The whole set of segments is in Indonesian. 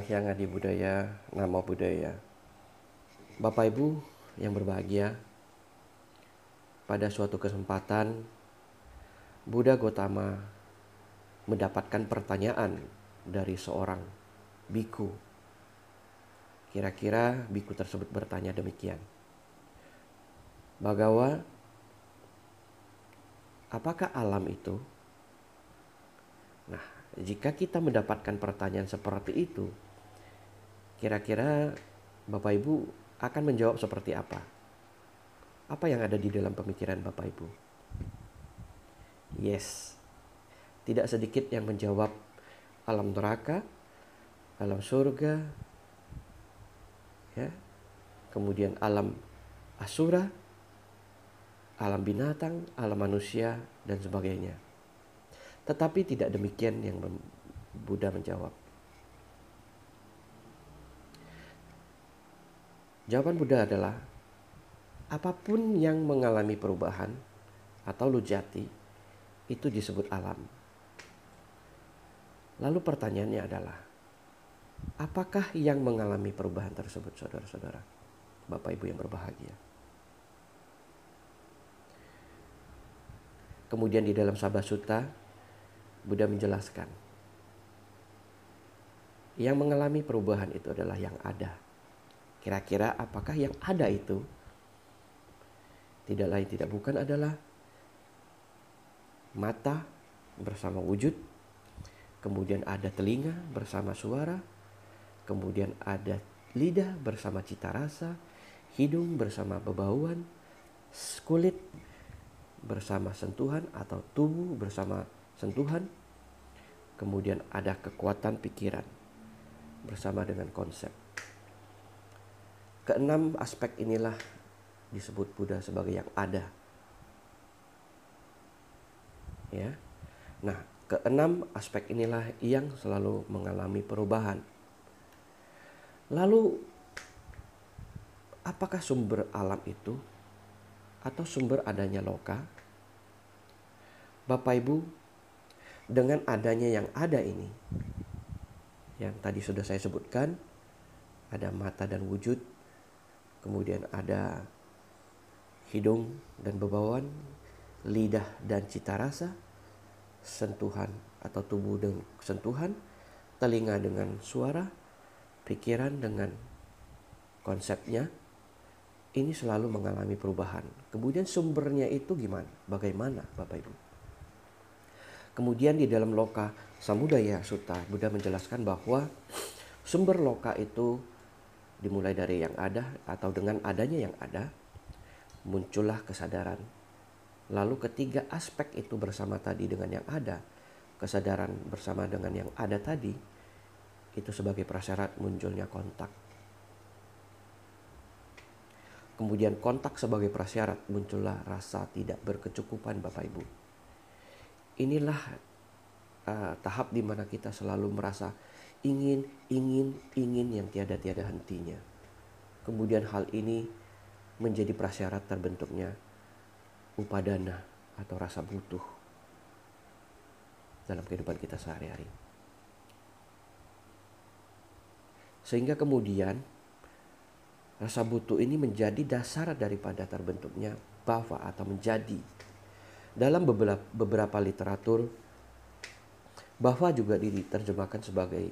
Hyang Adi Budaya, Namo Budaya. Bapak Ibu yang berbahagia, pada suatu kesempatan Buddha Gotama mendapatkan pertanyaan dari seorang biku. Kira-kira biku tersebut bertanya demikian. Bagawa, apakah alam itu? Jika kita mendapatkan pertanyaan seperti itu, kira-kira Bapak Ibu akan menjawab seperti apa? Apa yang ada di dalam pemikiran Bapak Ibu? Yes, tidak sedikit yang menjawab alam neraka, alam surga, ya, kemudian alam asura, alam binatang, alam manusia, dan sebagainya. Tetapi tidak demikian yang Buddha menjawab. Jawaban Buddha adalah apa pun yang mengalami perubahan atau lujati itu disebut alam. Lalu pertanyaannya adalah apakah yang mengalami perubahan tersebut saudara-saudara? Bapak Ibu yang berbahagia. Kemudian di dalam Sabah Sutta Buddha menjelaskan yang mengalami perubahan itu adalah yang ada. Kira-kira apakah yang ada itu tidak lain tidak bukan adalah mata bersama wujud, kemudian ada telinga bersama suara, kemudian ada lidah bersama cita rasa, hidung bersama bebauan, kulit bersama sentuhan atau tubuh bersama sentuhan, kemudian ada kekuatan pikiran bersama dengan konsep. Keenam aspek inilah disebut Buddha sebagai yang ada. Ya. Nah, keenam aspek inilah yang selalu mengalami perubahan. Lalu apakah sumber alam itu atau sumber adanya loka? Bapak Ibu, dengan adanya yang ada ini, yang tadi sudah saya sebutkan, ada mata dan wujud, kemudian ada hidung dan bebauan, lidah dan cita rasa, sentuhan atau tubuh dengan sentuhan, telinga dengan suara, pikiran dengan konsepnya, ini selalu mengalami perubahan. Kemudian sumbernya itu gimana? Bagaimana Bapak Ibu? Kemudian di dalam loka Samudaya Sutta, Buddha menjelaskan bahwa sumber loka itu dimulai dari yang ada atau dengan adanya yang ada muncullah kesadaran. Lalu ketiga aspek itu bersama tadi dengan yang ada, kesadaran bersama dengan yang ada tadi itu sebagai prasyarat munculnya kontak. Kemudian kontak sebagai prasyarat muncullah rasa tidak berkecukupan Bapak Ibu. Inilah uh, tahap di mana kita selalu merasa ingin, ingin, ingin yang tiada-tiada hentinya. Kemudian hal ini menjadi prasyarat terbentuknya upadana atau rasa butuh dalam kehidupan kita sehari-hari. Sehingga kemudian rasa butuh ini menjadi dasar daripada terbentuknya bhava atau menjadi. Dalam beberapa, beberapa literatur, bhava juga diterjemahkan sebagai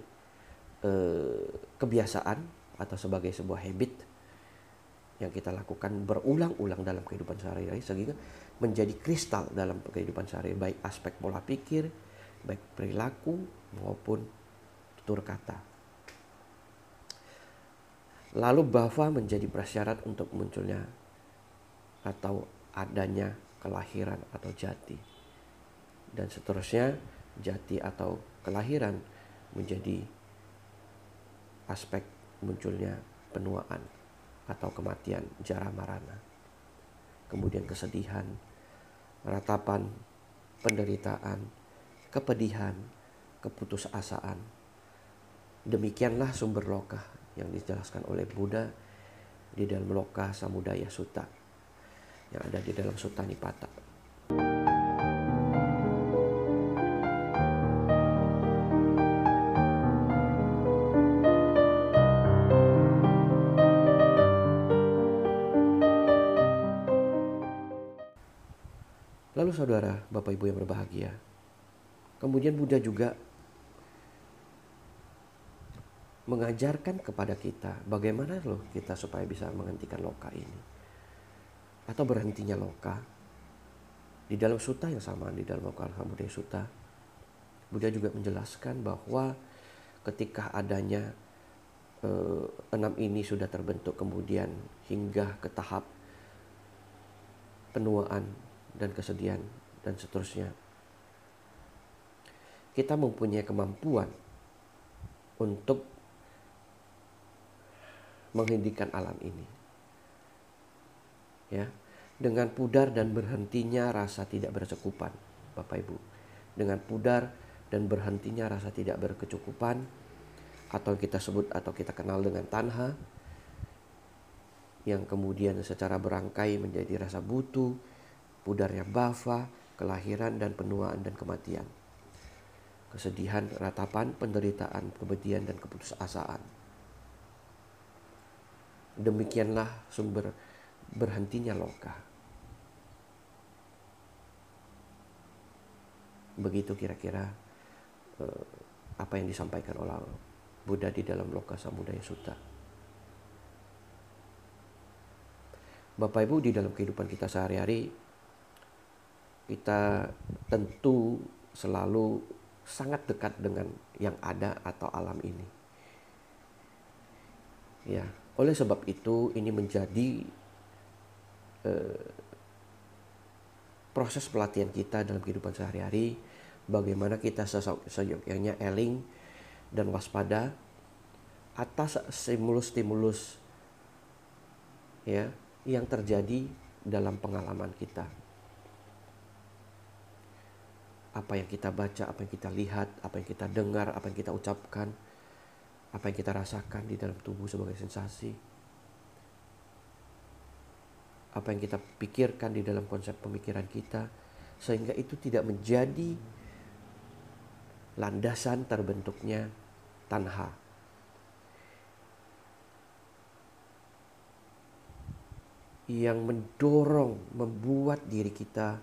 eh, kebiasaan atau sebagai sebuah habit yang kita lakukan berulang-ulang dalam kehidupan sehari-hari sehingga menjadi kristal dalam kehidupan sehari baik aspek pola pikir, baik perilaku maupun tutur kata. Lalu bhava menjadi prasyarat untuk munculnya atau adanya kelahiran atau jati. Dan seterusnya jati atau kelahiran menjadi aspek munculnya penuaan atau kematian jara marana. Kemudian kesedihan, ratapan, penderitaan, kepedihan, keputusasaan. Demikianlah sumber loka yang dijelaskan oleh Buddha di dalam loka Samudaya Sutta yang ada di dalam Sutani Pata. Lalu saudara, Bapak Ibu yang berbahagia. Kemudian Buddha juga mengajarkan kepada kita bagaimana loh kita supaya bisa menghentikan loka ini atau berhentinya loka. Di dalam suta yang sama di dalam loka Alhamdulillah Suta. Buddha juga menjelaskan bahwa ketika adanya eh, enam ini sudah terbentuk kemudian hingga ke tahap penuaan dan kesedihan dan seterusnya. Kita mempunyai kemampuan untuk menghentikan alam ini. Ya, dengan pudar dan berhentinya rasa tidak berkecukupan, Bapak Ibu. Dengan pudar dan berhentinya rasa tidak berkecukupan atau kita sebut atau kita kenal dengan tanha yang kemudian secara berangkai menjadi rasa butuh, pudarnya bava, kelahiran dan penuaan dan kematian. Kesedihan, ratapan, penderitaan, kebedian dan keputusasaan demikianlah sumber berhentinya loka. Begitu kira-kira eh, apa yang disampaikan oleh Buddha di dalam Loka Samudaya Sutta. Bapak Ibu di dalam kehidupan kita sehari-hari kita tentu selalu sangat dekat dengan yang ada atau alam ini. Ya, oleh sebab itu ini menjadi eh, proses pelatihan kita dalam kehidupan sehari-hari bagaimana kita seyogyanya eling dan waspada atas stimulus-stimulus ya yang terjadi dalam pengalaman kita. Apa yang kita baca, apa yang kita lihat, apa yang kita dengar, apa yang kita ucapkan, apa yang kita rasakan di dalam tubuh sebagai sensasi, apa yang kita pikirkan di dalam konsep pemikiran kita, sehingga itu tidak menjadi landasan terbentuknya tanha. Yang mendorong, membuat diri kita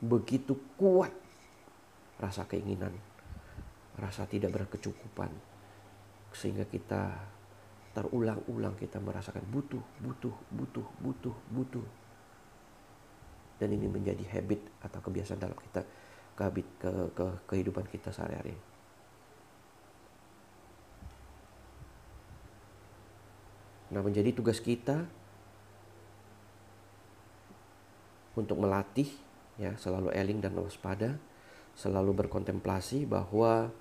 begitu kuat rasa keinginan, rasa tidak berkecukupan, sehingga kita terulang-ulang kita merasakan butuh, butuh, butuh, butuh, butuh. Dan ini menjadi habit atau kebiasaan dalam kita ke, ke, ke kehidupan kita sehari-hari. Nah, menjadi tugas kita untuk melatih ya selalu eling dan waspada, selalu berkontemplasi bahwa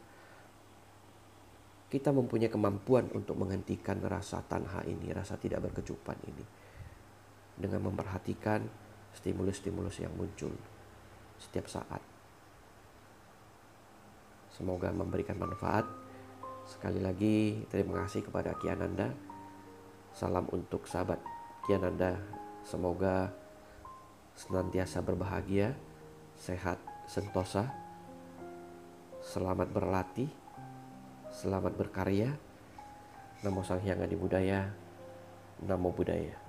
kita mempunyai kemampuan untuk menghentikan rasa tanha ini, rasa tidak berkecupan ini. Dengan memperhatikan stimulus-stimulus yang muncul setiap saat. Semoga memberikan manfaat. Sekali lagi terima kasih kepada Kiananda. Salam untuk sahabat Kiananda. Semoga senantiasa berbahagia, sehat, sentosa. Selamat berlatih Selamat berkarya. Namo Sang Hyang Adi Budaya. Namo Buddhaya.